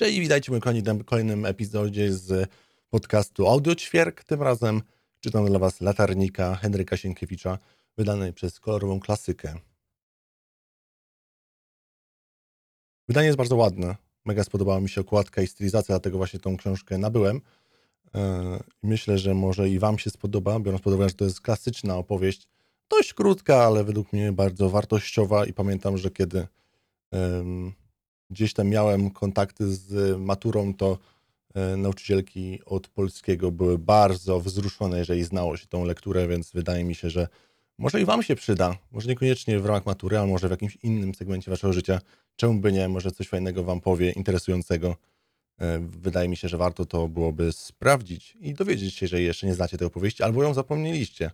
Cześć, witajcie w moim kolejnym- kolejnym epizodzie z podcastu Audio Ćwierk. Tym razem czytam dla Was Latarnika Henryka Sienkiewicza, wydanej przez kolorową klasykę. Wydanie jest bardzo ładne. Mega spodobała mi się okładka i stylizacja, dlatego właśnie tą książkę nabyłem. Yy, Myślę, że może i Wam się spodoba, biorąc pod uwagę, że to jest klasyczna opowieść. Dość krótka, ale według mnie bardzo wartościowa i pamiętam, że kiedy gdzieś tam miałem kontakty z maturą, to e, nauczycielki od polskiego były bardzo wzruszone, jeżeli znało się tą lekturę, więc wydaje mi się, że może i Wam się przyda. Może niekoniecznie w ramach matury, ale może w jakimś innym segmencie Waszego życia. Czemu by nie? Może coś fajnego Wam powie, interesującego. E, Wydaje mi się, że warto to byłoby sprawdzić i dowiedzieć się, że jeszcze nie znacie tej opowieści, albo ją zapomnieliście.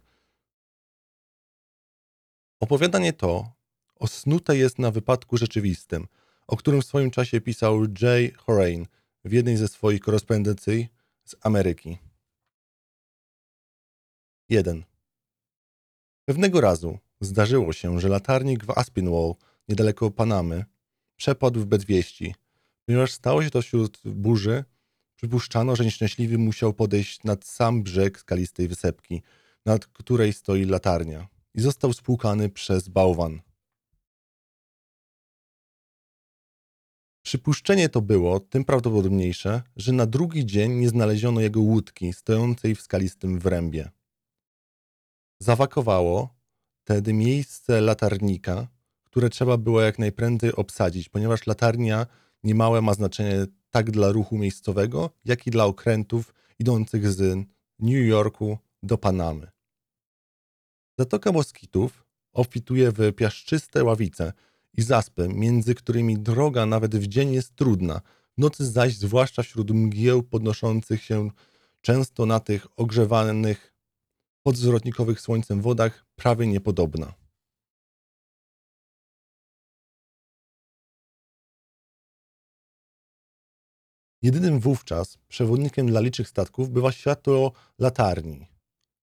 Opowiadanie to osnute jest na wypadku rzeczywistym, o którym w swoim czasie pisał Jay Horain w jednej ze swoich korespondencji z Ameryki. 1. Pewnego razu zdarzyło się, że latarnik w Aspinwall, niedaleko Panamy, przepadł w bedwieści. Ponieważ stało się to wśród burzy, przypuszczano, że nieszczęśliwy musiał podejść nad sam brzeg skalistej wysepki, nad której stoi latarnia, i został spłukany przez bałwan. Przypuszczenie to było tym prawdopodobniejsze, że na drugi dzień nie znaleziono jego łódki stojącej w skalistym wrębie. Zawakowało wtedy miejsce latarnika, które trzeba było jak najprędzej obsadzić, ponieważ latarnia niemałe ma znaczenie tak dla ruchu miejscowego, jak i dla okrętów idących z New Yorku do Panamy. Zatoka Moskitów obfituje w piaszczyste ławice i zaspy, między którymi droga nawet w dzień jest trudna, w nocy zaś zwłaszcza wśród mgieł podnoszących się często na tych ogrzewanych podzwrotnikowych słońcem wodach prawie niepodobna. Jedynym wówczas przewodnikiem dla licznych statków bywa światło latarni.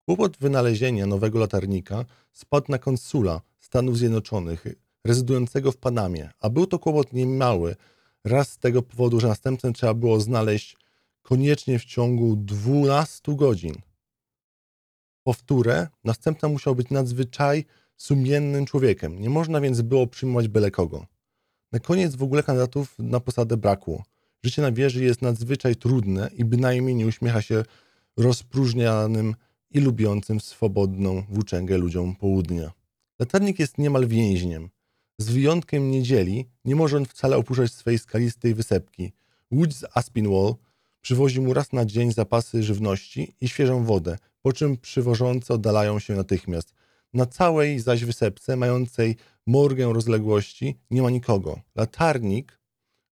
Kłopot wynalezienia nowego latarnika spadł na konsula Stanów Zjednoczonych, rezydującego w Panamie, a był to kłopot niemały, raz z tego powodu, że następcę trzeba było znaleźć koniecznie w ciągu 12 godzin. Powtórę, następca musiał być nadzwyczaj sumiennym człowiekiem, nie można więc było przyjmować byle kogo. Na koniec w ogóle kandydatów na posadę brakło. Życie na wieży jest nadzwyczaj trudne i bynajmniej nie uśmiecha się rozpróżnianym i lubiącym swobodną włóczęgę ludziom południa. Latarnik jest niemal więźniem. Z wyjątkiem niedzieli nie może on wcale opuszczać swej skalistej wysepki. Łódź z Aspinwall przywozi mu raz na dzień zapasy żywności i świeżą wodę, po czym przywożące oddalają się natychmiast. Na całej zaś wysepce, mającej morgę rozległości, nie ma nikogo. Latarnik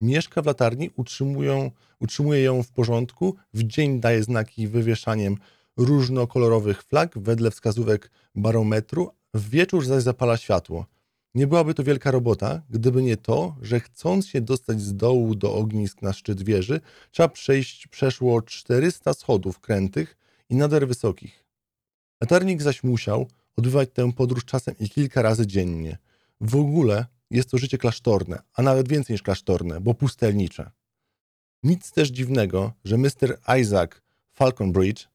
mieszka w latarni, utrzymują, utrzymuje ją w porządku, w dzień daje znaki wywieszaniem różnokolorowych flag wedle wskazówek barometru, w wieczór zaś zapala światło. Nie byłaby to wielka robota, gdyby nie to, że chcąc się dostać z dołu do ognisk na szczyt wieży, trzeba przejść przeszło 400 schodów krętych i nader wysokich. Latarnik zaś musiał odbywać tę podróż czasem i kilka razy dziennie. W ogóle jest to życie klasztorne, a nawet więcej niż klasztorne, bo pustelnicze. Nic też dziwnego, że Mr. Isaac Falconbridge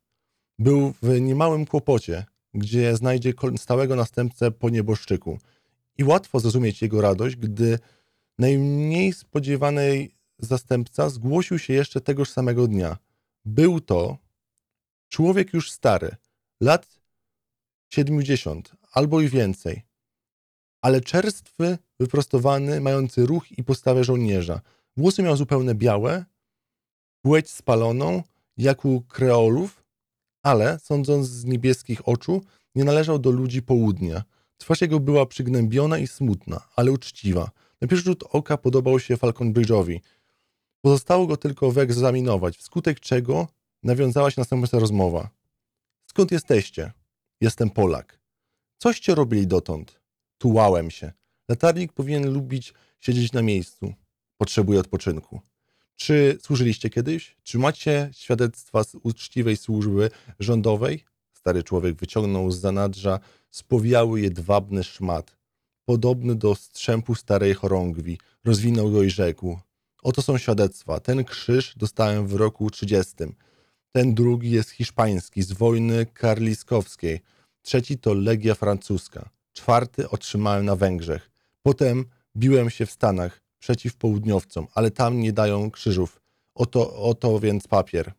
był w niemałym kłopocie, gdzie znajdzie stałego następcę po nieboszczyku. I łatwo zrozumieć jego radość, gdy najmniej spodziewanej zastępca zgłosił się jeszcze tegoż samego dnia. Był to człowiek już stary, lat 70 albo i więcej, ale czerstwy, wyprostowany, mający ruch i postawę żołnierza. Włosy miał zupełnie białe, płeć spaloną, jak u kreolów, ale, sądząc z niebieskich oczu, nie należał do ludzi południa. Twarz jego była przygnębiona i smutna, ale uczciwa. Na pierwszy rzut oka podobał się Falconbridge'owi. Pozostało go tylko wyegzaminować, wskutek czego nawiązała się następna rozmowa. Skąd jesteście? Jestem Polak. Coście robili dotąd? Tułałem się. Latarnik powinien lubić siedzieć na miejscu. Potrzebuje odpoczynku. Czy służyliście kiedyś? Czy macie świadectwa z uczciwej służby rządowej? Stary człowiek wyciągnął z zanadrza spowiały jedwabny szmat, podobny do strzępu starej chorągwi. Rozwinął go i rzekł. Oto są świadectwa. Ten krzyż dostałem w roku 30. Ten drugi jest hiszpański z wojny karliskowskiej. Trzeci to Legia Francuska. Czwarty otrzymałem na Węgrzech. Potem biłem się w Stanach przeciw południowcom, ale tam nie dają krzyżów. Oto, oto więc papier.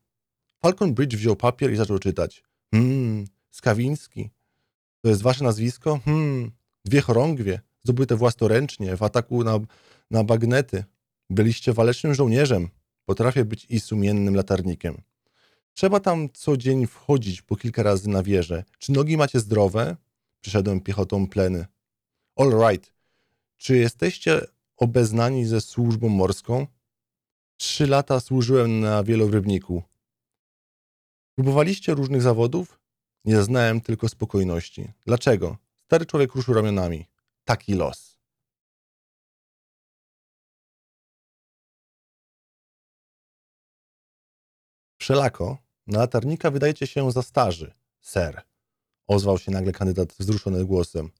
Falcon Bridge wziął papier i zaczął czytać. Hmm, Skawiński. To jest wasze nazwisko? Hmm, dwie chorągwie, zdobyte własnoręcznie w ataku na, na bagnety. Byliście walecznym żołnierzem. Potrafię być i sumiennym latarnikiem. Trzeba tam co dzień wchodzić po kilka razy na wieżę. Czy nogi macie zdrowe? Przyszedłem piechotą pleny. All right. Czy jesteście obeznani ze służbą morską? Trzy lata służyłem na wielorybniku. Próbowaliście różnych zawodów? Nie znałem tylko spokojności. Dlaczego? Stary człowiek ruszył ramionami. Taki los. Wszelako, na latarnika wydajecie się za starzy, ser. Ozwał się nagle kandydat wzruszony głosem.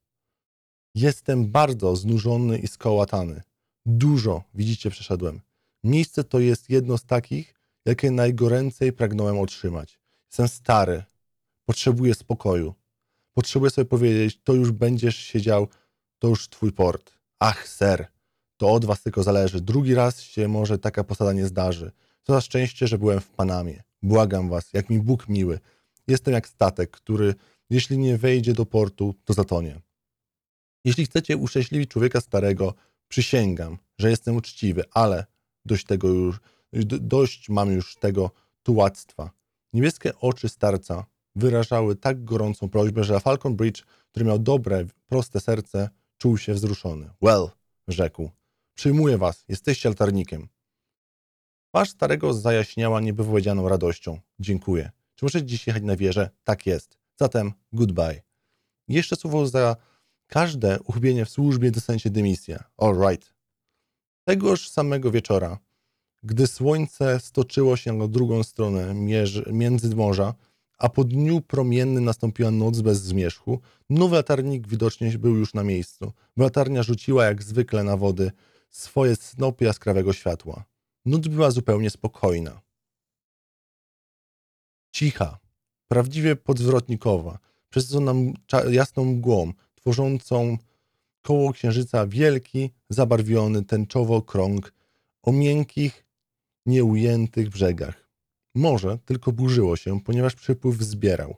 Jestem bardzo znużony i skołatany. Dużo, widzicie, przeszedłem. Miejsce to jest jedno z takich, jakie najgoręcej pragnąłem otrzymać. Jestem stary. Potrzebuję spokoju. Potrzebuję sobie powiedzieć, to już będziesz siedział, to już twój port. Ach, ser, to od was tylko zależy. Drugi raz się może taka posada nie zdarzy. Co za szczęście, że byłem w Panamie. Błagam was, jak mi Bóg miły. Jestem jak statek, który, jeśli nie wejdzie do portu, to zatonie. Jeśli chcecie uszczęśliwić człowieka starego, przysięgam, że jestem uczciwy, ale dość tego już, dość mam już tego tułactwa. Niebieskie oczy starca wyrażały tak gorącą prośbę, że Falcon Bridge, który miał dobre, proste serce, czuł się wzruszony. Well, rzekł, przyjmuję was, jesteście altarnikiem. Twarz starego zajaśniała niewypowiedzianą radością. Dziękuję. Czy muszę dziś jechać na wieżę? Tak jest. Zatem goodbye. Jeszcze słowo za każde uchybienie w służbie dostaniecie dymisję. All right. Tegoż samego wieczora, gdy słońce stoczyło się na drugą stronę między morza, a po dniu promiennym nastąpiła noc bez zmierzchu, nowy latarnik widocznie był już na miejscu, latarnia rzuciła jak zwykle na wody swoje snopy jaskrawego światła. Noc była zupełnie spokojna. Cicha, prawdziwie podzwrotnikowa, przesycona jasną mgłą, tworzącą koło księżyca wielki, zabarwiony tęczowo krąg o miękkich, nieujętych brzegach. Morze tylko burzyło się, ponieważ przypływ zbierał.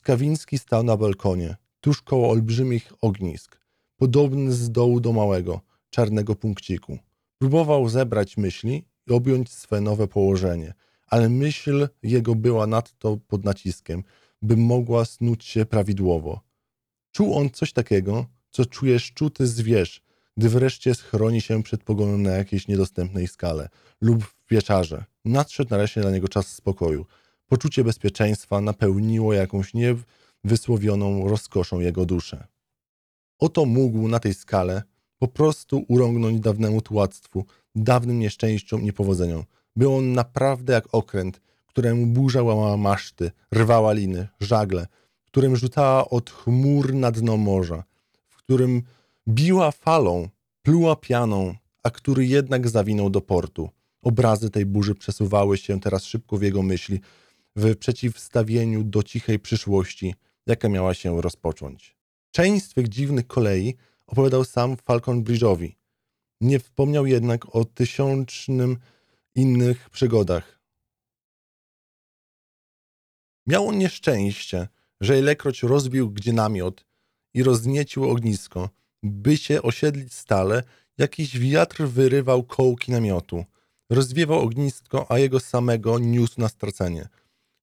Skawiński stał na balkonie, tuż koło olbrzymich ognisk, podobny z dołu do małego, czarnego punkciku. Próbował zebrać myśli i objąć swe nowe położenie, ale myśl jego była nadto pod naciskiem, by mogła snuć się prawidłowo. Czuł on coś takiego, co czuje szczuty zwierz, gdy wreszcie schroni się przed pogonem na jakiejś niedostępnej skale lub w pieczarze. Nadszedł nareszcie dla niego czas spokoju. Poczucie bezpieczeństwa napełniło jakąś niewysłowioną rozkoszą jego duszę. Oto mógł na tej skale po prostu urągnąć dawnemu tułactwu, dawnym nieszczęściom i niepowodzeniom. Był on naprawdę jak okręt, któremu burza łamała maszty, rwała liny, żagle, którym rzucała od chmur na dno morza, w którym biła falą, pluła pianą, a który jednak zawinął do portu. Obrazy tej burzy przesuwały się teraz szybko w jego myśli, w przeciwstawieniu do cichej przyszłości, jaka miała się rozpocząć. Część z tych dziwnych kolei opowiadał sam Falcon Bridge'owi. Nie wspomniał jednak o tysiącznym innych przygodach. Miał on nieszczęście, że ilekroć rozbił gdzie namiot i rozniecił ognisko, by się osiedlić stale, jakiś wiatr wyrywał kołki namiotu. Rozwiewał ognisko, a jego samego niósł na stracenie.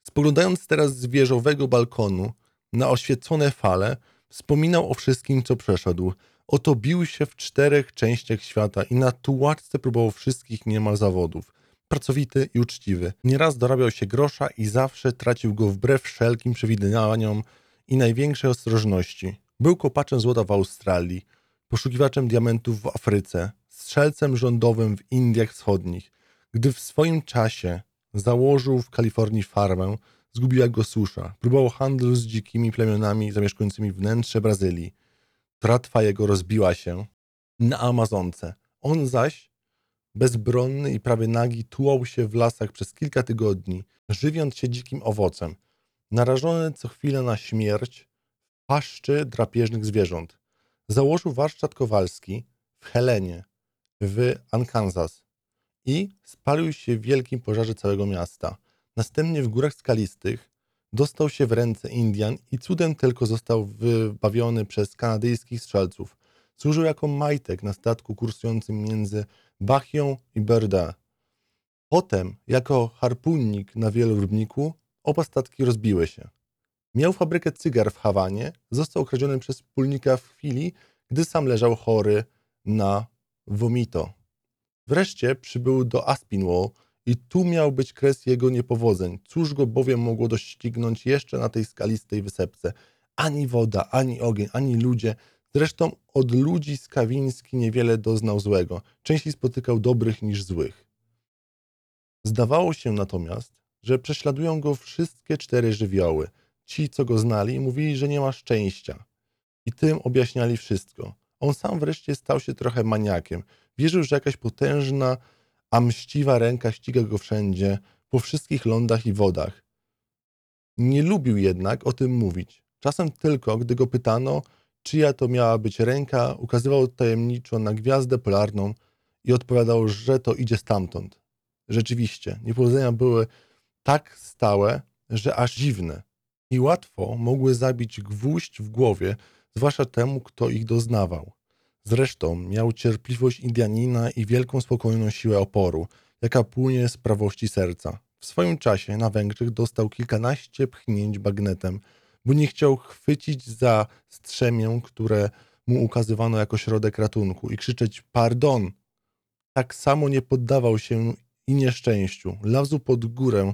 Spoglądając teraz z wieżowego balkonu na oświecone fale, wspominał o wszystkim, co przeszedł. Oto bił się w czterech częściach świata i na tułaczce próbował wszystkich niemal zawodów. Pracowity i uczciwy. Nieraz dorabiał się grosza i zawsze tracił go wbrew wszelkim przewidywaniom i największej ostrożności. Był kopaczem złota w Australii, poszukiwaczem diamentów w Afryce, strzelcem rządowym w Indiach Wschodnich. Gdy w swoim czasie założył w Kalifornii farmę, zgubiła go susza. Próbował handlu z dzikimi plemionami zamieszkującymi wnętrze Brazylii. Tratwa jego rozbiła się na Amazonce. On zaś Bezbronny i prawie nagi tułał się w lasach przez kilka tygodni, żywiąc się dzikim owocem, narażony co chwilę na śmierć w paszczy drapieżnych zwierząt. Założył warsztat kowalski w Helenie, w Arkansas i spalił się w wielkim pożarze całego miasta. Następnie w górach skalistych dostał się w ręce Indian i cudem tylko został wybawiony przez kanadyjskich strzelców. Służył jako majtek na statku kursującym między Bachią i Berda. Potem, jako harpunnik na wielorybniku, oba statki rozbiły się. Miał fabrykę cygar w Hawanie, został okradziony przez wspólnika w chwili, gdy sam leżał chory na vomito. Wreszcie przybył do Aspinwall i tu miał być kres jego niepowodzeń. Cóż go bowiem mogło doścignąć jeszcze na tej skalistej wysepce? Ani woda, ani ogień, ani ludzie. Zresztą od ludzi Skawiński niewiele doznał złego. Częściej spotykał dobrych niż złych. Zdawało się natomiast, że prześladują go wszystkie cztery żywioły. Ci, co go znali, mówili, że nie ma szczęścia. I tym objaśniali wszystko. On sam wreszcie stał się trochę maniakiem. Wierzył, że jakaś potężna, a mściwa ręka ściga go wszędzie, po wszystkich lądach i wodach. Nie lubił jednak o tym mówić. Czasem tylko, gdy go pytano, czyja to miała być ręka, ukazywał tajemniczo na gwiazdę polarną i odpowiadał, że to idzie stamtąd. Rzeczywiście, niepowodzenia były tak stałe, że aż dziwne i łatwo mogły zabić gwóźdź w głowie, zwłaszcza temu, kto ich doznawał. Zresztą miał cierpliwość Indianina i wielką spokojną siłę oporu, jaka płynie z prawości serca. W swoim czasie na Węgrzech dostał kilkanaście pchnięć bagnetem, bo nie chciał chwycić za strzemię, które mu ukazywano jako środek ratunku i krzyczeć pardon. Tak samo nie poddawał się i nieszczęściu. Lazł pod górę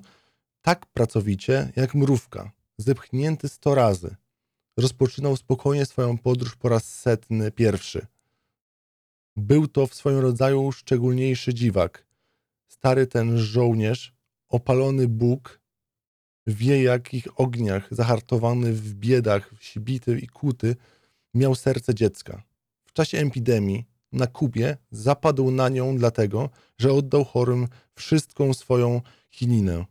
tak pracowicie jak mrówka, zepchnięty sto razy. Rozpoczynał spokojnie swoją podróż po raz setny pierwszy. Był to w swoim rodzaju szczególniejszy dziwak. Stary ten żołnierz, opalony Bóg, wie jakich ogniach, zahartowany w biedach, sibity i kuty, miał serce dziecka. W czasie epidemii na Kubie zapadł na nią dlatego, że oddał chorym wszystką swoją chininę,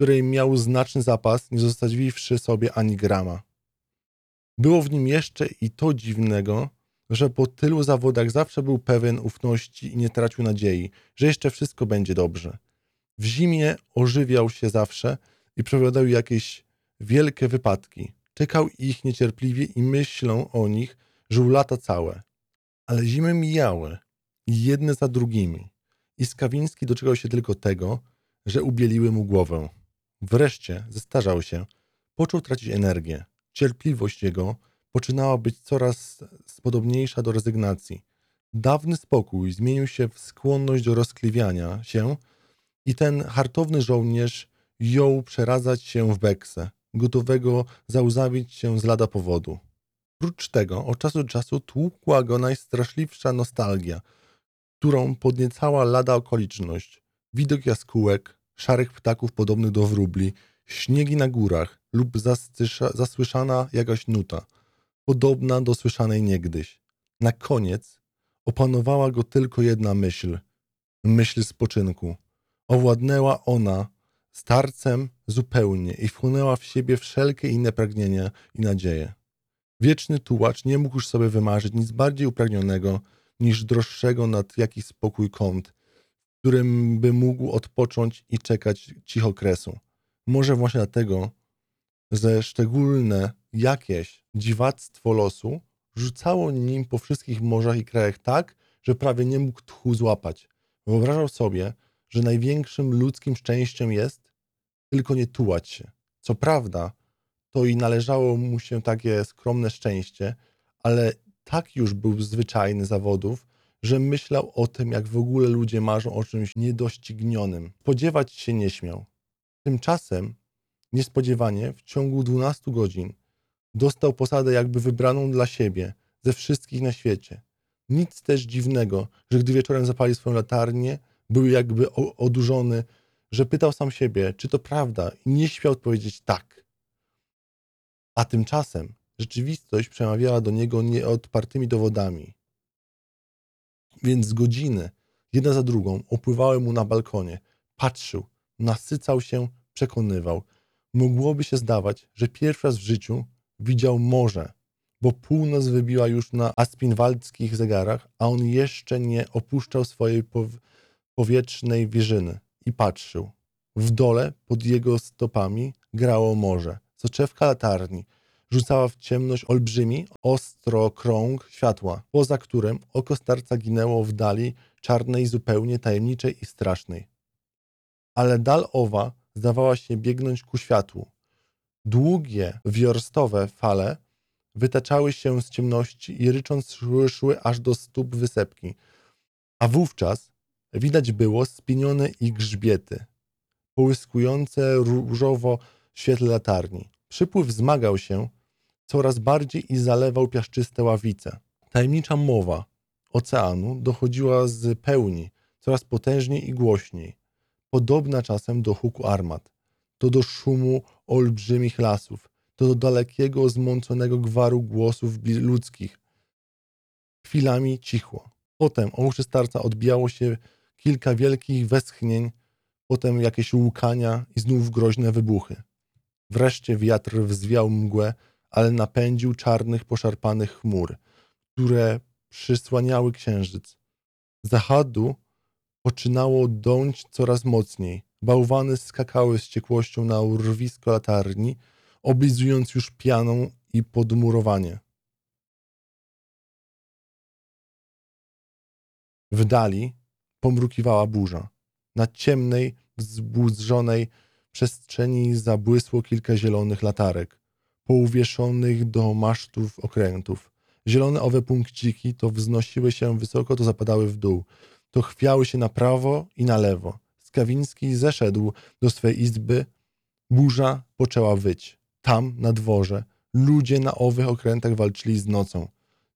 której miał znaczny zapas, nie zostawiwszy sobie ani grama. Było w nim jeszcze i to dziwnego, że po tylu zawodach zawsze był pewien ufności i nie tracił nadziei, że jeszcze wszystko będzie dobrze. W zimie ożywiał się zawsze i przepowiadał jakieś wielkie wypadki. Czekał ich niecierpliwie i myślą o nich żył lata całe. Ale zimy mijały, jedne za drugimi. I Skawiński doczekał się tylko tego, że ubieliły mu głowę. Wreszcie zestarzał się, począł tracić energię. Cierpliwość jego poczynała być coraz podobniejsza do rezygnacji. Dawny spokój zmienił się w skłonność do rozkliwiania się i ten hartowny żołnierz jął przeradzać się w beksę, gotowego załzawić się z lada powodu. Prócz tego od czasu do czasu tłukła go najstraszliwsza nostalgia, którą podniecała lada okoliczność. Widok jaskółek, szarych ptaków podobnych do wróbli, śniegi na górach lub zasłyszana jakaś nuta, podobna do słyszanej niegdyś. Na koniec opanowała go tylko jedna myśl, myśl spoczynku. Owładnęła ona starcem zupełnie i wchłonęła w siebie wszelkie inne pragnienia i nadzieje. Wieczny tułacz nie mógł już sobie wymarzyć nic bardziej upragnionego niż droższego nad jakiś spokój kąt, którym by mógł odpocząć i czekać cicho kresu. Może właśnie dlatego, że szczególne jakieś dziwactwo losu rzucało nim po wszystkich morzach i krajach tak, że prawie nie mógł tchu złapać. Wyobrażał sobie, że największym ludzkim szczęściem jest tylko nie tułać się. Co prawda, to i należało mu się takie skromne szczęście, ale tak już był zwyczajny zawodów, że myślał o tym, jak w ogóle ludzie marzą o czymś niedoścignionym. Spodziewać się nie śmiał. Tymczasem, niespodziewanie, w ciągu 12 godzin dostał posadę jakby wybraną dla siebie, ze wszystkich na świecie. Nic też dziwnego, że gdy wieczorem zapalił swoją latarnię, był jakby odurzony, że pytał sam siebie, czy to prawda, i nie śmiał odpowiedzieć tak. A tymczasem rzeczywistość przemawiała do niego nieodpartymi dowodami. Więc godziny Jedna za drugą opływały mu na balkonie. Patrzył, nasycał się, przekonywał. Mogłoby się zdawać, że pierwszy raz w życiu widział morze, bo północ wybiła już na aspinwaldzkich zegarach, a on jeszcze nie opuszczał swojej pow- powietrznej wieżyny i patrzył. W dole, pod jego stopami, grało morze. Soczewka latarni rzucała w ciemność olbrzymi, ostro krąg światła, poza którym oko starca ginęło w dali czarnej, zupełnie tajemniczej i strasznej. Ale dal owa zdawała się biegnąć ku światłu. Długie, wiorstowe fale wytaczały się z ciemności i rycząc szły, szły aż do stóp wysepki. A wówczas widać było spienione ich grzbiety, połyskujące różowo w świetle latarni. Przypływ wzmagał się coraz bardziej i zalewał piaszczyste ławice. Tajemnicza mowa oceanu dochodziła z pełni, coraz potężniej i głośniej, podobna czasem do huku armat, to do szumu olbrzymich lasów, to do dalekiego, zmąconego gwaru głosów ludzkich. Chwilami cichło. Potem o uszy starca odbijało się kilka wielkich westchnień, potem jakieś łukania i znów groźne wybuchy. Wreszcie wiatr wzwiał mgłę, ale napędził czarnych, poszarpanych chmur, które przysłaniały księżyc. Zachadu poczynało dąć coraz mocniej. Bałwany skakały z ciekłością na urwisko latarni, oblizując już pianą i podmurowanie. W dali pomrukiwała burza. Na ciemnej, wzbudzonej przestrzeni zabłysło kilka zielonych latarek, pouwieszonych do masztów okrętów. Zielone owe punkciki to wznosiły się wysoko, to zapadały w dół, to chwiały się na prawo i na lewo. Skawiński zeszedł do swej izby, burza poczęła wyć. Tam, na dworze, ludzie na owych okrętach walczyli z nocą,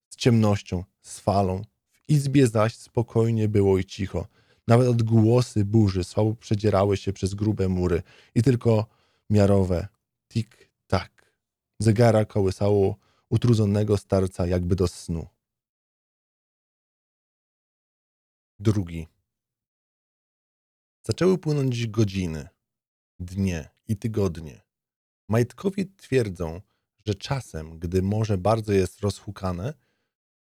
z ciemnością, z falą. W izbie zaś spokojnie było i cicho. Nawet odgłosy burzy słabo przedzierały się przez grube mury i tylko miarowe tik-tak zegara kołysało utrudzonego starca jakby do snu. Drugi. Zaczęły płynąć godziny, dnie i tygodnie. Majtkowie twierdzą, że czasem, gdy morze bardzo jest rozhukane,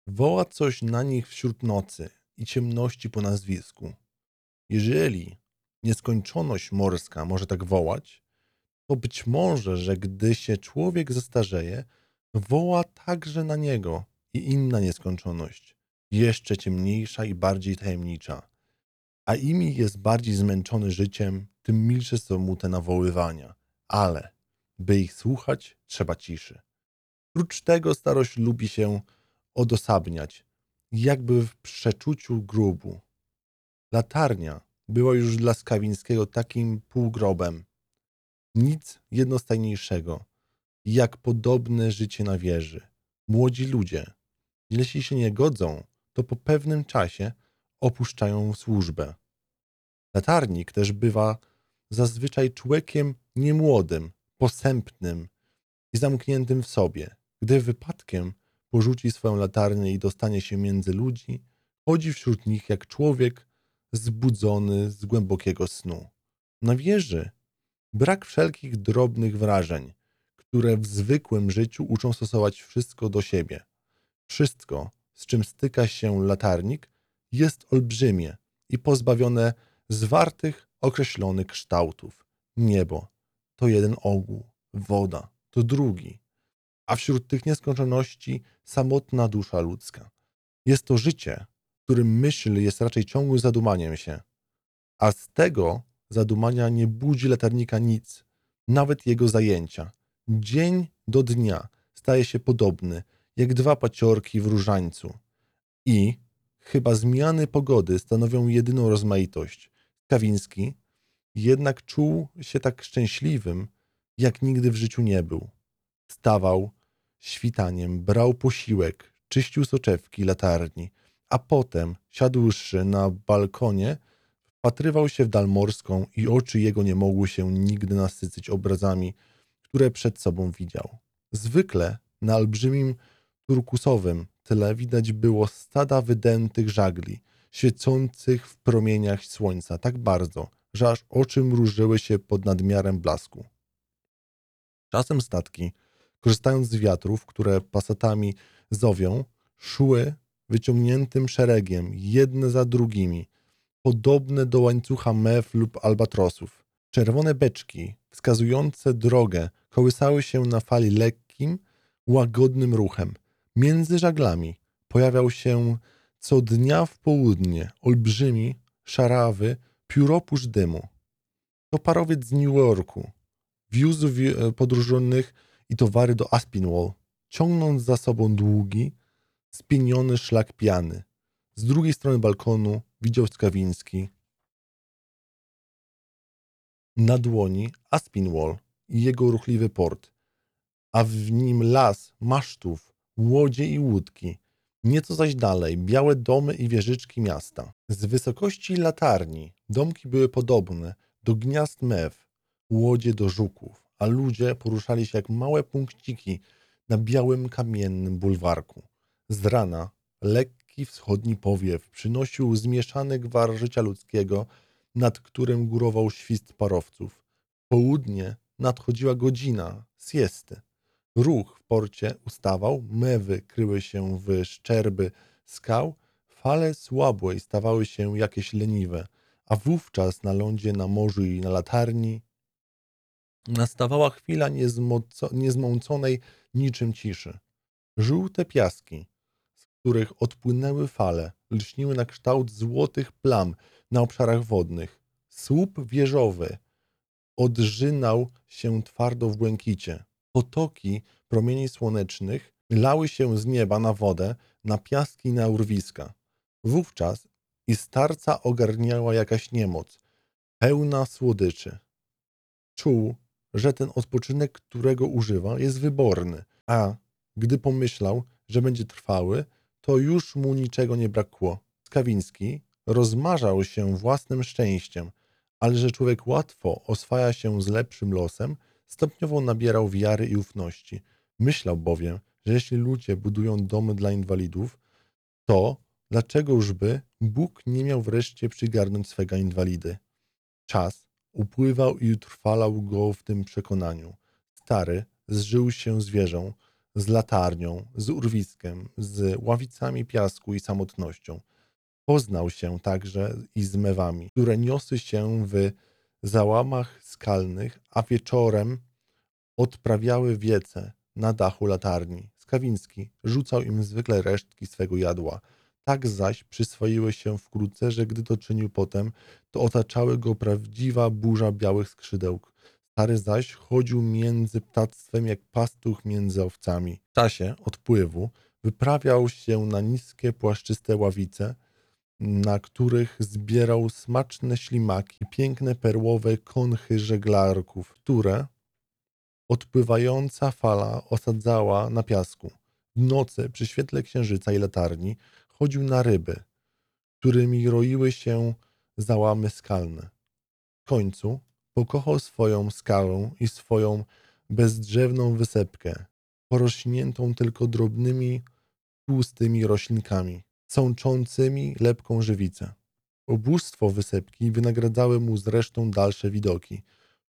woła coś na nich wśród nocy i ciemności po nazwisku. Jeżeli nieskończoność morska może tak wołać, to być może, że gdy się człowiek zestarzeje, woła także na niego i inna nieskończoność, jeszcze ciemniejsza i bardziej tajemnicza. A im jest bardziej zmęczony życiem, tym milsze są mu te nawoływania. Ale, by ich słuchać, trzeba ciszy. Prócz tego starość lubi się odosobniać, jakby w przeczuciu grubu. Latarnia była już dla Skawińskiego takim półgrobem. Nic jednostajniejszego, jak podobne życie na wieży. Młodzi ludzie, jeśli się nie godzą, to po pewnym czasie opuszczają służbę. Latarnik też bywa zazwyczaj człowiekiem niemłodym, posępnym i zamkniętym w sobie. Gdy wypadkiem porzuci swoją latarnię i dostanie się między ludzi, chodzi wśród nich jak człowiek zbudzony z głębokiego snu. Na wieży brak wszelkich drobnych wrażeń, które w zwykłym życiu uczą stosować wszystko do siebie. Wszystko, z czym styka się latarnik, jest olbrzymie i pozbawione zwartych, określonych kształtów. Niebo to jeden ogół, woda to drugi, a wśród tych nieskończoności samotna dusza ludzka. Jest to życie, którym myśl jest raczej ciągłym zadumaniem się, a z tego zadumania nie budzi latarnika nic, nawet jego zajęcia. Dzień do dnia staje się podobny, jak dwa paciorki w różańcu. I chyba zmiany pogody stanowią jedyną rozmaitość. Kawiński jednak czuł się tak szczęśliwym, jak nigdy w życiu nie był. Wstawał świtaniem, brał posiłek, czyścił soczewki latarni, a potem, siadłszy na balkonie, wpatrywał się w dal morską i oczy jego nie mogły się nigdy nasycić obrazami, które przed sobą widział. Zwykle na olbrzymim turkusowym tyle widać było stada wydętych żagli, świecących w promieniach słońca tak bardzo, że aż oczy mrużyły się pod nadmiarem blasku. Czasem statki, korzystając z wiatrów, które pasatami zowią, szły wyciągniętym szeregiem, jedne za drugimi, podobne do łańcucha mew lub albatrosów. Czerwone beczki, wskazujące drogę, kołysały się na fali lekkim, łagodnym ruchem. Między żaglami pojawiał się co dnia w południe olbrzymi, szarawy, pióropusz dymu. To parowiec z New Yorku. Wiózł wi- podróżnych i towary do Aspinwall, ciągnąc za sobą długi, spieniony szlak piany. Z drugiej strony balkonu widział Skawiński na dłoni Aspinwall i jego ruchliwy port, a w nim las masztów, łodzie i łódki. Nieco zaś dalej białe domy i wieżyczki miasta. Z wysokości latarni domki były podobne do gniazd mew, łodzie do żuków, a ludzie poruszali się jak małe punkciki na białym kamiennym bulwarku. Z rana wschodni powiew przynosił zmieszany gwar życia ludzkiego, nad którym górował świst parowców. Południe nadchodziła godzina siesty. Ruch w porcie ustawał, mewy kryły się w szczerby skał, fale słabłe i stawały się jakieś leniwe, a wówczas na lądzie, na morzu i na latarni nastawała chwila niezmąconej niczym ciszy. Żółte piaski, których odpłynęły fale, lśniły na kształt złotych plam na obszarach wodnych. Słup wieżowy odrzynał się twardo w błękicie. Potoki promieni słonecznych lały się z nieba na wodę, na piaski i na urwiska. Wówczas i starca ogarniała jakaś niemoc, pełna słodyczy. Czuł, że ten odpoczynek, którego używa, jest wyborny, a gdy pomyślał, że będzie trwały, to już mu niczego nie brakło. Skawiński rozmarzał się własnym szczęściem, ale że człowiek łatwo oswaja się z lepszym losem, stopniowo nabierał wiary i ufności. Myślał bowiem, że jeśli ludzie budują domy dla inwalidów, to dlaczegożby Bóg nie miał wreszcie przygarnąć swego inwalidy? Czas upływał i utrwalał go w tym przekonaniu. Stary zżył się z wieżą, z latarnią, z urwiskiem, z ławicami piasku i samotnością. Poznał się także i z mewami, które niosły się w załamach skalnych, a wieczorem odprawiały wiece na dachu latarni. Skawiński rzucał im zwykle resztki swego jadła. Tak zaś przyswoiły się wkrótce, że gdy to czynił potem, to otaczały go prawdziwa burza białych skrzydełk. Stary zaś chodził między ptactwem jak pastuch między owcami. W czasie odpływu wyprawiał się na niskie, płaszczyste ławice, na których zbierał smaczne ślimaki, piękne perłowe konchy żeglarków, które odpływająca fala osadzała na piasku. W nocy przy świetle księżyca i latarni chodził na ryby, którymi roiły się załamy skalne. W końcu pokochał swoją skałę i swoją bezdrzewną wysepkę, porośniętą tylko drobnymi, tłustymi roślinkami, sączącymi lepką żywicę. Ubóstwo wysepki wynagradzały mu zresztą dalsze widoki.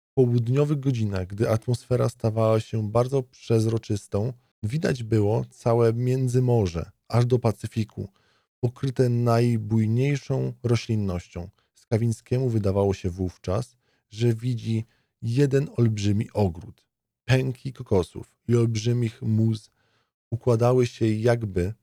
W południowych godzinach, gdy atmosfera stawała się bardzo przezroczystą, widać było całe międzymorze, aż do Pacyfiku, pokryte najbujniejszą roślinnością. Skawińskiemu wydawało się wówczas, że widzi jeden olbrzymi ogród. Pęki kokosów i olbrzymich muz układały się jakby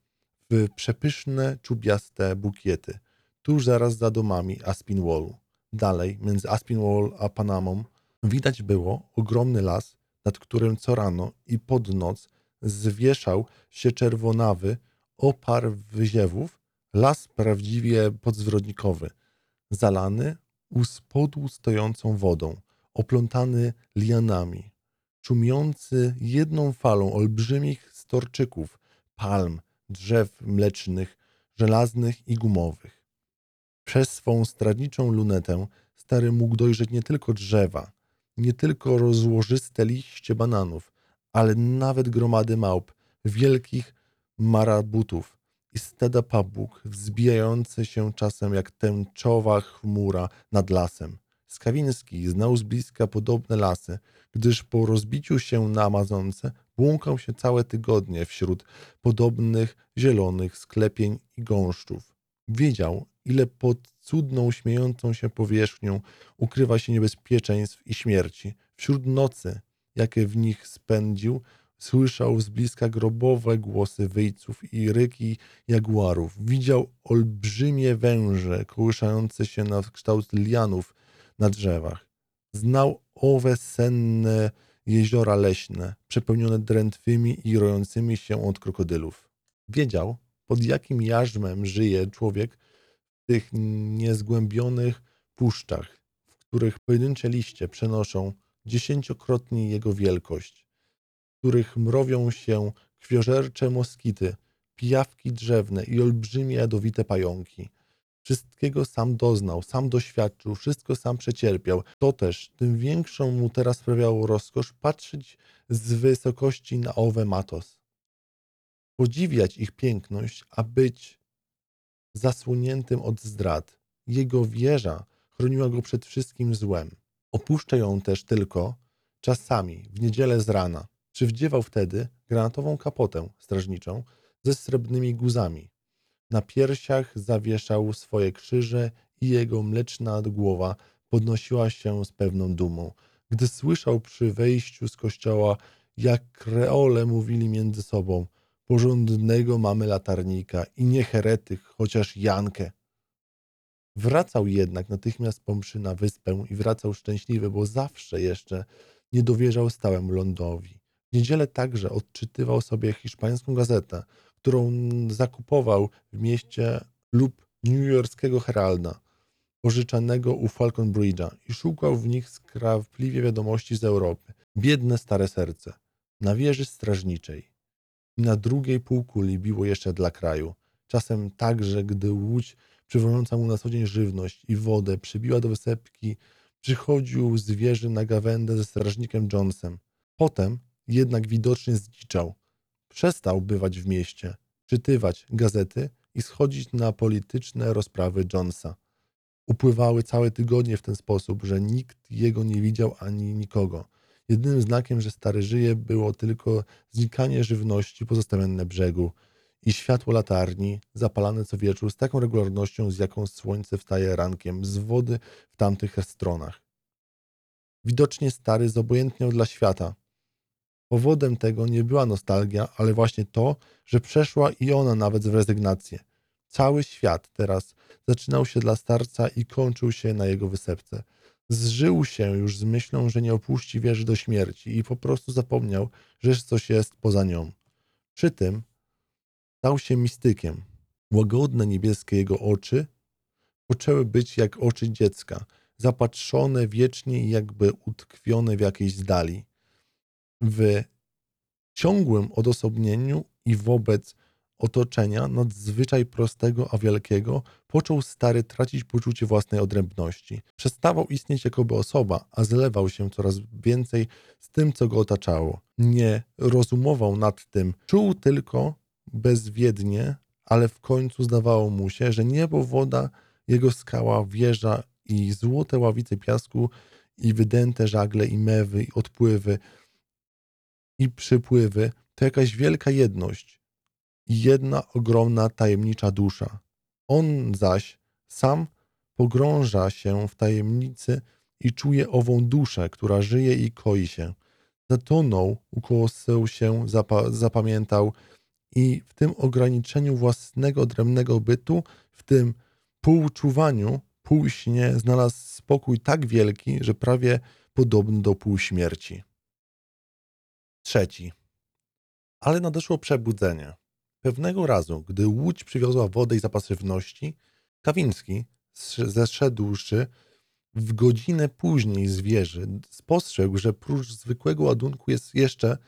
w przepyszne, czubiaste bukiety, tuż zaraz za domami Aspinwallu. Dalej, między Aspinwall a Panamą, widać było ogromny las, nad którym co rano i pod noc zwieszał się czerwonawy opar wyziewów, las prawdziwie podzwrodnikowy, zalany u spodu stojącą wodą, oplątany lianami, szumiący jedną falą olbrzymich storczyków, palm, drzew mlecznych, żelaznych i gumowych. Przez swą stradniczą lunetę stary mógł dojrzeć nie tylko drzewa, nie tylko rozłożyste liście bananów, ale nawet gromady małp, wielkich marabutów i stada pabłuk wzbijające się czasem jak tęczowa chmura nad lasem. Skawiński znał z bliska podobne lasy, gdyż po rozbiciu się na Amazonce błąkał się całe tygodnie wśród podobnych zielonych sklepień i gąszczów. Wiedział, ile pod cudną, śmiejącą się powierzchnią ukrywa się niebezpieczeństw i śmierci. Wśród nocy, jakie w nich spędził, słyszał z bliska grobowe głosy wyjców i ryki jaguarów. Widział olbrzymie węże kołyszające się na kształt lianów na drzewach. Znał owe senne jeziora leśne, przepełnione drętwymi i rojącymi się od krokodylów. Wiedział, pod jakim jarzmem żyje człowiek w tych niezgłębionych puszczach, w których pojedyncze liście przenoszą dziesięciokrotnie jego wielkość, których mrowią się krwiożercze moskity, pijawki drzewne i olbrzymie jadowite pająki. Wszystkiego sam doznał, sam doświadczył, wszystko sam przecierpiał. To też tym większą mu teraz sprawiało rozkosz patrzeć z wysokości na owe matos. Podziwiać ich piękność, a być zasłoniętym od zdrad. Jego wieża chroniła go przed wszystkim złem. Opuszcza ją też tylko czasami, w niedzielę z rana. Przywdziewał wtedy granatową kapotę strażniczą ze srebrnymi guzami. Na piersiach zawieszał swoje krzyże i jego mleczna głowa podnosiła się z pewną dumą. Gdy słyszał przy wejściu z kościoła, jak kreole mówili między sobą, porządnego mamy latarnika i nie heretyk, chociaż Jankę. Wracał jednak natychmiast po mszy na wyspę i wracał szczęśliwy, bo zawsze jeszcze nie dowierzał stałemu lądowi. W niedzielę także odczytywał sobie hiszpańską gazetę, którą zakupował w mieście lub newyorskiego Heralda, pożyczanego u Falcon Bridge'a i szukał w nich skrawpliwie wiadomości z Europy. Biedne stare serce. Na wieży strażniczej na drugiej półkuli biło jeszcze dla kraju. Czasem także, gdy łódź przywołująca mu na co dzień żywność i wodę przybiła do wysepki, przychodził z wieży na gawędę ze strażnikiem Jonesem. Potem jednak widocznie zdziczał. Przestał bywać w mieście, czytywać gazety i schodzić na polityczne rozprawy Jonesa. Upływały całe tygodnie w ten sposób, że nikt jego nie widział ani nikogo. Jedynym znakiem, że stary żyje, było tylko znikanie żywności pozostawione na brzegu i światło latarni zapalane co wieczór z taką regularnością, z jaką słońce wstaje rankiem z wody w tamtych stronach. Widocznie stary zobojętniał dla świata. Powodem tego nie była nostalgia, ale właśnie to, że przeszła i ona nawet w rezygnację. Cały świat teraz zaczynał się dla starca i kończył się na jego wysepce. Zżył się już z myślą, że nie opuści wieży do śmierci i po prostu zapomniał, że coś jest poza nią. Przy tym stał się mistykiem. Łagodne niebieskie jego oczy poczęły być jak oczy dziecka, zapatrzone wiecznie i jakby utkwione w jakiejś dali. W ciągłym odosobnieniu i wobec otoczenia nadzwyczaj prostego, a wielkiego, począł stary tracić poczucie własnej odrębności. Przestawał istnieć jakoby osoba, a zlewał się coraz więcej z tym, co go otaczało. Nie rozumował nad tym, czuł tylko bezwiednie, ale w końcu zdawało mu się, że niebo, woda, jego skała, wieża i złote ławice piasku i wydęte żagle i mewy i odpływy i przypływy to jakaś wielka jedność i jedna ogromna tajemnicza dusza. On zaś sam pogrąża się w tajemnicy i czuje ową duszę, która żyje i koi się. Zatonął, ukosał się, zapa zapamiętał i w tym ograniczeniu własnego odrębnego bytu, w tym półczuwaniu, półśnie znalazł spokój tak wielki, że prawie podobny do półśmierci. Trzeci. Ale nadeszło przebudzenie. Pewnego razu, gdy łódź przywiozła wodę i zapas żywności, Kawiński, zeszedłszy w godzinę później z wieży, spostrzegł, że prócz zwykłego ładunku jest jeszcze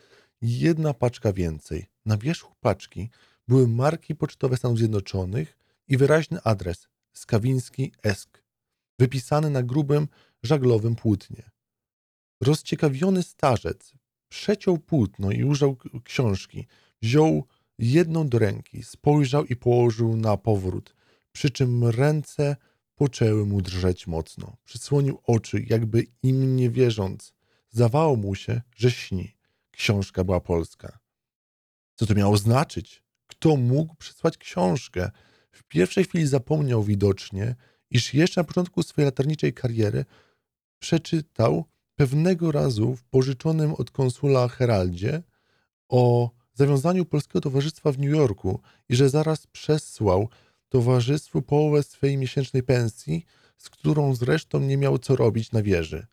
jedna paczka więcej. Na wierzchu paczki były marki pocztowe Stanów Zjednoczonych i wyraźny adres Skawiński Esk, wypisany na grubym, żaglowym płótnie. Rozciekawiony starzec przeciął płótno i użył książki. Wziął jedną do ręki, spojrzał i położył na powrót, przy czym ręce poczęły mu drżeć mocno. Przysłonił oczy, jakby im nie wierząc. Zdawało mu się, że śni. Książka była polska. Co to miało znaczyć? Kto mógł przysłać książkę? W pierwszej chwili zapomniał widocznie, iż jeszcze na początku swojej latarniczej kariery przeczytał pewnego razu w pożyczonym od konsula Heraldzie o zawiązaniu Polskiego Towarzystwa w New Yorku i że zaraz przesłał towarzystwu połowę swojej miesięcznej pensji, z którą zresztą nie miał co robić na wieży.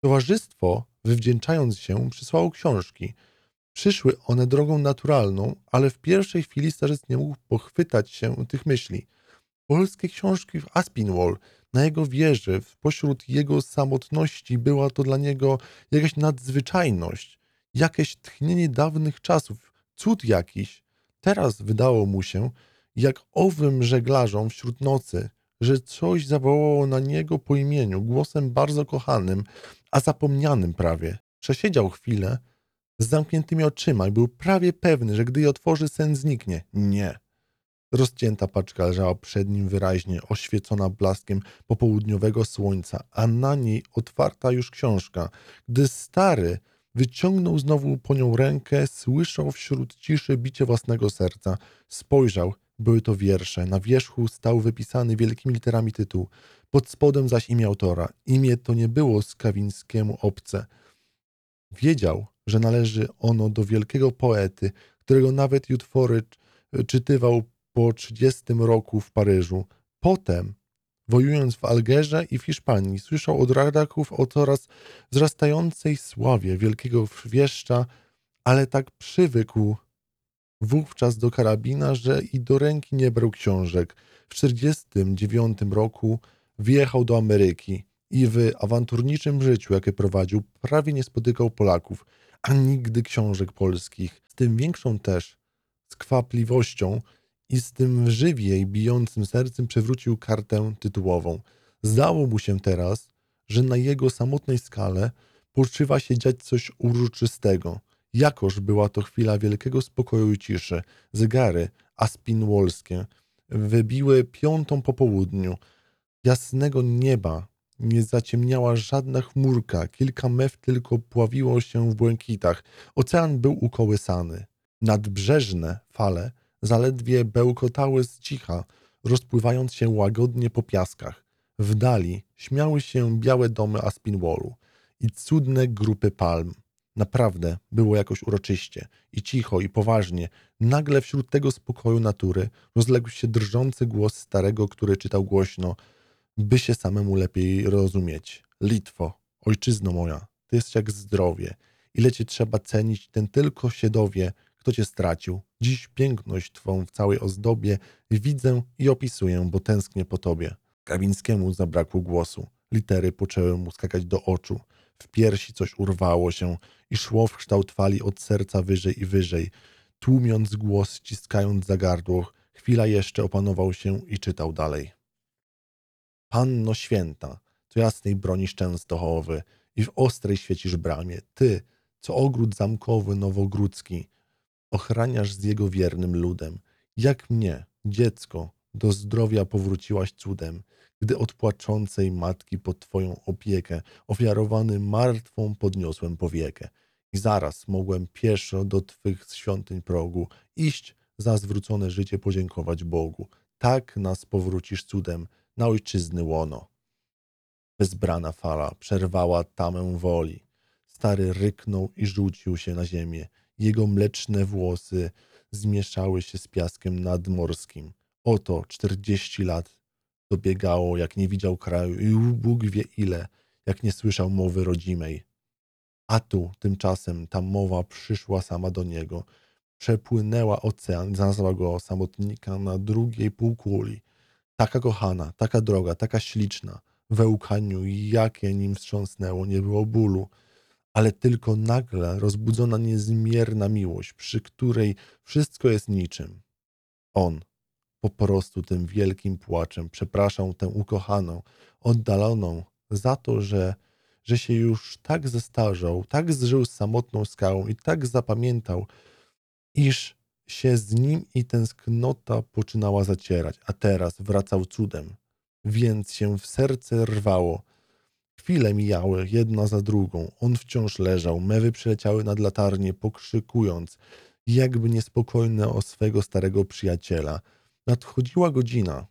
Towarzystwo, wywdzięczając się, przysłało książki. Przyszły one drogą naturalną, ale w pierwszej chwili starzec nie mógł pochwytać się tych myśli. Polskie książki w Aspinwall, na jego wieży, pośród jego samotności, była to dla niego jakaś nadzwyczajność, jakieś tchnienie dawnych czasów, cud jakiś. Teraz wydało mu się, jak owym żeglarzom wśród nocy, że coś zawołało na niego po imieniu, głosem bardzo kochanym, a zapomnianym prawie. Przesiedział chwilę z zamkniętymi oczyma i był prawie pewny, że gdy je otworzy, sen zniknie. Nie. Rozcięta paczka leżała przed nim wyraźnie, oświecona blaskiem popołudniowego słońca, a na niej otwarta już książka. Gdy stary wyciągnął znowu po nią rękę, słyszał wśród ciszy bicie własnego serca. Spojrzał, były to wiersze. Na wierzchu stał wypisany wielkimi literami tytuł, pod spodem zaś imię autora. Imię to nie było Skawińskiemu obce. Wiedział, że należy ono do wielkiego poety, którego nawet utwory czytywał po 30 roku w Paryżu. Potem, wojując w Algerze i w Hiszpanii, słyszał od radaków o coraz wzrastającej sławie wielkiego wieszcza, ale tak przywykł wówczas do karabina, że i do ręki nie brał książek. W 1949 roku wyjechał do Ameryki i w awanturniczym życiu, jakie prowadził, prawie nie spotykał Polaków, a nigdy książek polskich. Z tym większą też skwapliwością i z tym żywiej bijącym sercem przewrócił kartę tytułową. Zdało mu się teraz, że na jego samotnej skale poczywa się dziać coś uroczystego. Jakoż była to chwila wielkiego spokoju i ciszy. Zegary aspinwolskie wybiły piątą po południu. Jasnego nieba nie zaciemniała żadna chmurka, kilka mew tylko pławiło się w błękitach. Ocean był ukołysany. Nadbrzeżne fale zaledwie bełkotały z cicha, rozpływając się łagodnie po piaskach. W dali śmiały się białe domy Aspinwallu i cudne grupy palm. Naprawdę było jakoś uroczyście i cicho i poważnie. Nagle wśród tego spokoju natury rozległ się drżący głos starego, który czytał głośno, by się samemu lepiej rozumieć. Litwo, ojczyzno moja, ty jest jak zdrowie. Ile cię trzeba cenić, ten tylko się dowie, kto cię stracił. Dziś piękność twą w całej ozdobie widzę i opisuję, bo tęsknię po tobie. Kawińskiemu zabrakło głosu. Litery poczęły mu skakać do oczu. W piersi coś urwało się i szło w kształt fali od serca wyżej i wyżej. Tłumiąc głos, ściskając za gardło, chwila jeszcze opanował się i czytał dalej. Panno święta, co jasnej bronisz Częstochowy i w ostrej świecisz bramie, ty, co ogród zamkowy nowogródzki, ochraniasz z jego wiernym ludem. Jak mnie, dziecko, do zdrowia powróciłaś cudem, gdy od płaczącej matki pod Twoją opiekę, ofiarowany martwą podniosłem powiekę. I zaraz mogłem pieszo do Twych świątyń progu iść, za zwrócone życie podziękować Bogu. Tak nas powrócisz cudem na ojczyzny łono. Bezbrana fala przerwała tamę woli. Stary ryknął i rzucił się na ziemię. Jego mleczne włosy zmieszały się z piaskiem nadmorskim. Oto czterdzieści lat dobiegało, jak nie widział kraju i Bóg wie ile, jak nie słyszał mowy rodzimej. A tu tymczasem ta mowa przyszła sama do niego. Przepłynęła ocean, znalazła go samotnika na drugiej półkuli. Taka kochana, taka droga, taka śliczna. We łkaniu, jakie nim wstrząsnęło, nie było bólu, ale tylko nagle rozbudzona niezmierna miłość, przy której wszystko jest niczym. On po prostu tym wielkim płaczem przepraszał tę ukochaną, oddaloną za to, że, że się już tak zestarzał, tak zżył z samotną skałą i tak zapamiętał, iż się z nim i tęsknota poczynała zacierać, a teraz wracał cudem, więc się w serce rwało. Chwile mijały, jedna za drugą. On wciąż leżał, mewy przyleciały nad latarnię, pokrzykując, jakby niespokojne o swego starego przyjaciela. Nadchodziła godzina,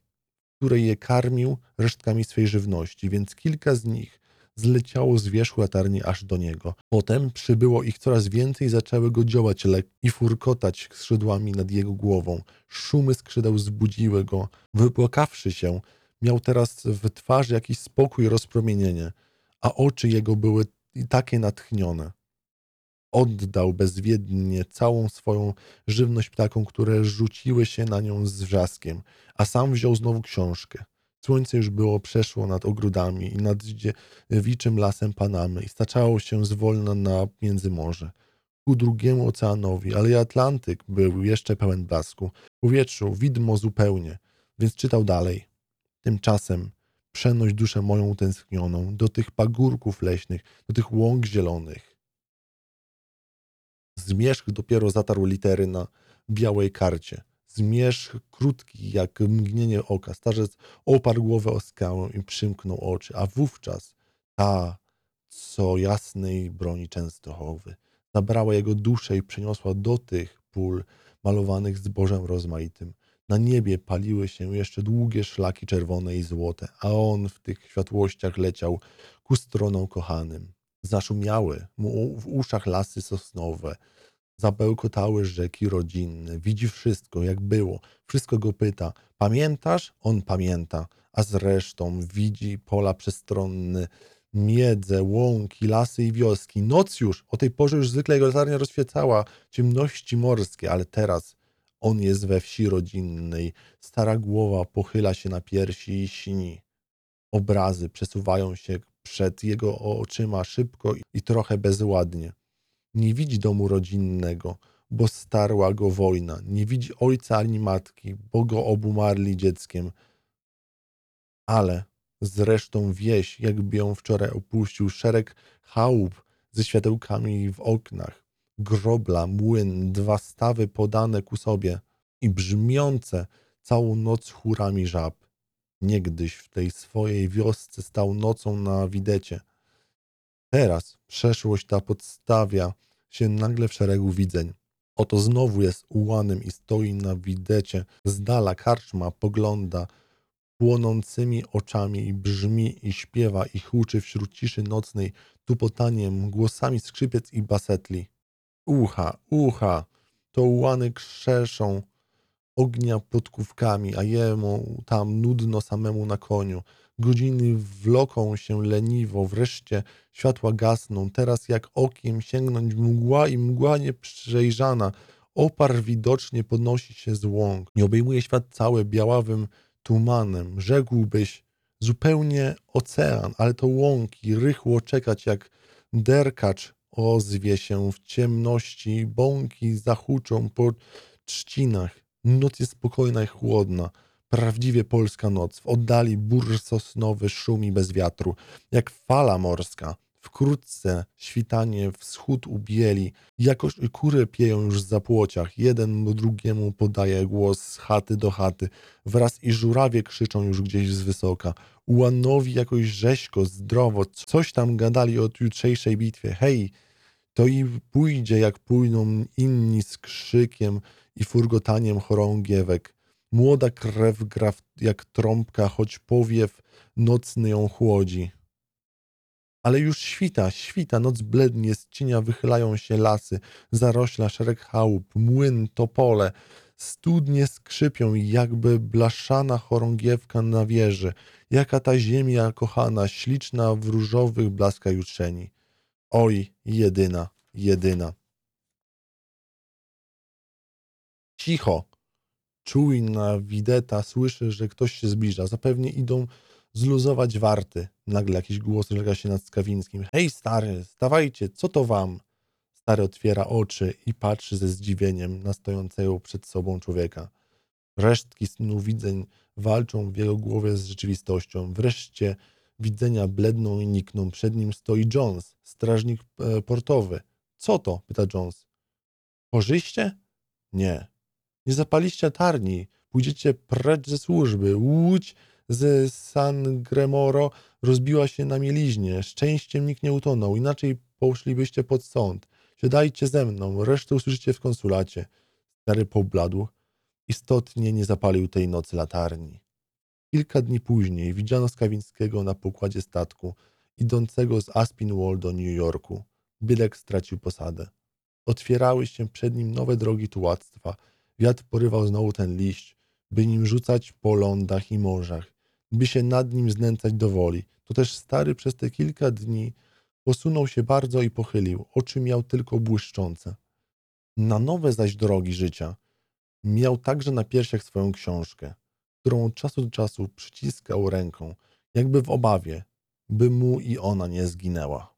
w której je karmił resztkami swej żywności, więc kilka z nich zleciało z wierzchu latarni aż do niego. Potem przybyło ich coraz więcej i zaczęły go działać lek i furkotać skrzydłami nad jego głową. Szumy skrzydeł zbudziły go. Wypłakawszy się, miał teraz w twarzy jakiś spokój rozpromienienie, a oczy jego były takie natchnione. Oddał bezwiednie całą swoją żywność ptakom, które rzuciły się na nią z wrzaskiem, a sam wziął znowu książkę. Słońce już było przeszło nad ogrodami i nad dziewiczym lasem Panamy i staczało się zwolna na międzymorze ku drugiemu oceanowi, ale Atlantyk był jeszcze pełen blasku. Powietrzu widmo zupełnie, więc czytał dalej. Tymczasem przenoś duszę moją utęsknioną do tych pagórków leśnych, do tych łąk zielonych. Zmierzch dopiero zatarł litery na białej karcie. Zmierzch krótki jak mgnienie oka. Starzec oparł głowę o skałę i przymknął oczy, a wówczas ta, co jasnej broni Częstochowy, zabrała jego duszę i przeniosła do tych pól malowanych zbożem rozmaitym. Na niebie paliły się jeszcze długie szlaki czerwone i złote, a on w tych światłościach leciał ku stronom kochanym. Zaszumiały mu w uszach lasy sosnowe, Zabełkotały rzeki rodzinne. Widzi wszystko, jak było. Wszystko go pyta. Pamiętasz? On pamięta. A zresztą widzi pola przestronne, miedze, łąki, lasy i wioski. Noc już, o tej porze już zwykle jego latarnia rozświecała ciemności morskie, ale teraz on jest we wsi rodzinnej. Stara głowa pochyla się na piersi i śni. Obrazy przesuwają się przed jego oczyma szybko i trochę bezładnie. Nie widzi domu rodzinnego, bo starła go wojna. Nie widzi ojca ani matki, bo go obumarli dzieckiem. Ale zresztą wieś, jakby ją wczoraj opuścił, szereg chałup ze światełkami w oknach, grobla, młyn, dwa stawy podane ku sobie i brzmiące całą noc chórami żab. Niegdyś w tej swojej wiosce stał nocą na widecie. Teraz przeszłość ta podstawia się nagle w szeregu widzeń. Oto znowu jest ułanym i stoi na widecie. Z dala karczma pogląda płonącymi oczami i brzmi i śpiewa i huczy wśród ciszy nocnej tupotaniem, głosami skrzypiec i basetli. Ucha, ucha, to ułany krzeszą ognia podkówkami, a jemu tam nudno samemu na koniu. Godziny wloką się leniwo, wreszcie światła gasną. Teraz jak okiem sięgnąć mgła i mgła nieprzejrzana. Opar widocznie podnosi się z łąk. Nie obejmuje świat cały białawym tumanem. Rzekłbyś zupełnie ocean, ale to łąki, rychło czekać jak derkacz ozwie się w ciemności, bąki zahuczą po trzcinach. Noc jest spokojna i chłodna. Prawdziwie polska noc. W oddali bur sosnowy szumi bez wiatru, jak fala morska. Wkrótce świtanie wschód ubieli, jakoś kury pieją już w zapłociach. Jeden drugiemu podaje głos z chaty do chaty. Wraz i żurawie krzyczą już gdzieś z wysoka. Ułanowi jakoś rzeźko, zdrowo, coś tam gadali o jutrzejszej bitwie. Hej, to i pójdzie, jak pójdą inni z krzykiem i furgotaniem chorągiewek. Młoda krew gra jak trąbka, choć powiew nocny ją chłodzi. Ale już świta, świta, noc blednie, z cienia wychylają się lasy, zarośla szereg chałup, młyn, topole, studnie skrzypią, jakby blaszana chorągiewka na wieży. Jaka ta ziemia kochana, śliczna w różowych blaskach jutrzeni. Oj, jedyna, jedyna. Cicho! czujna wideta słyszy, że ktoś się zbliża. Zapewnie idą zluzować warty. Nagle jakiś głos lega się nad Skawińskim. Hej stary, stawajcie, co to wam? Stary otwiera oczy i patrzy ze zdziwieniem na stojącego przed sobą człowieka. Resztki snu widzeń walczą w jego głowie z rzeczywistością. Wreszcie widzenia bledną i nikną. Przed nim stoi Jones, strażnik e, portowy. Co to? pyta Jones. Korzyście? Nie. Nie zapaliście latarni, pójdziecie precz ze służby. Łódź z San Gremoro rozbiła się na mieliźnie. Szczęściem nikt nie utonął, inaczej poszlibyście pod sąd. Siadajcie ze mną, resztę usłyszycie w konsulacie. Stary pobladł. Istotnie nie zapalił tej nocy latarni. Kilka dni później widziano Skawińskiego na pokładzie statku idącego z Aspinwall do New Yorku. Bielek stracił posadę. Otwierały się przed nim nowe drogi tułactwa. Wiatr porywał znowu ten liść, by nim rzucać po lądach i morzach, by się nad nim znęcać do woli. To też stary przez te kilka dni posunął się bardzo i pochylił. Oczy miał tylko błyszczące. Na nowe zaś drogi życia miał także na piersiach swoją książkę, którą od czasu do czasu przyciskał ręką, jakby w obawie, by mu i ona nie zginęła.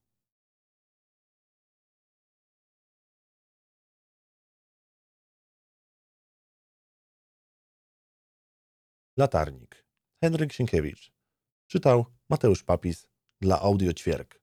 Latarnik. Henryk Sienkiewicz. Czytał Mateusz Papis dla Audio Ćwierk.